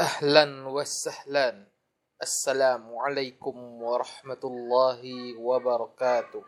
أهلا وسهلا. السلام عليكم ورحمة الله وبركاته.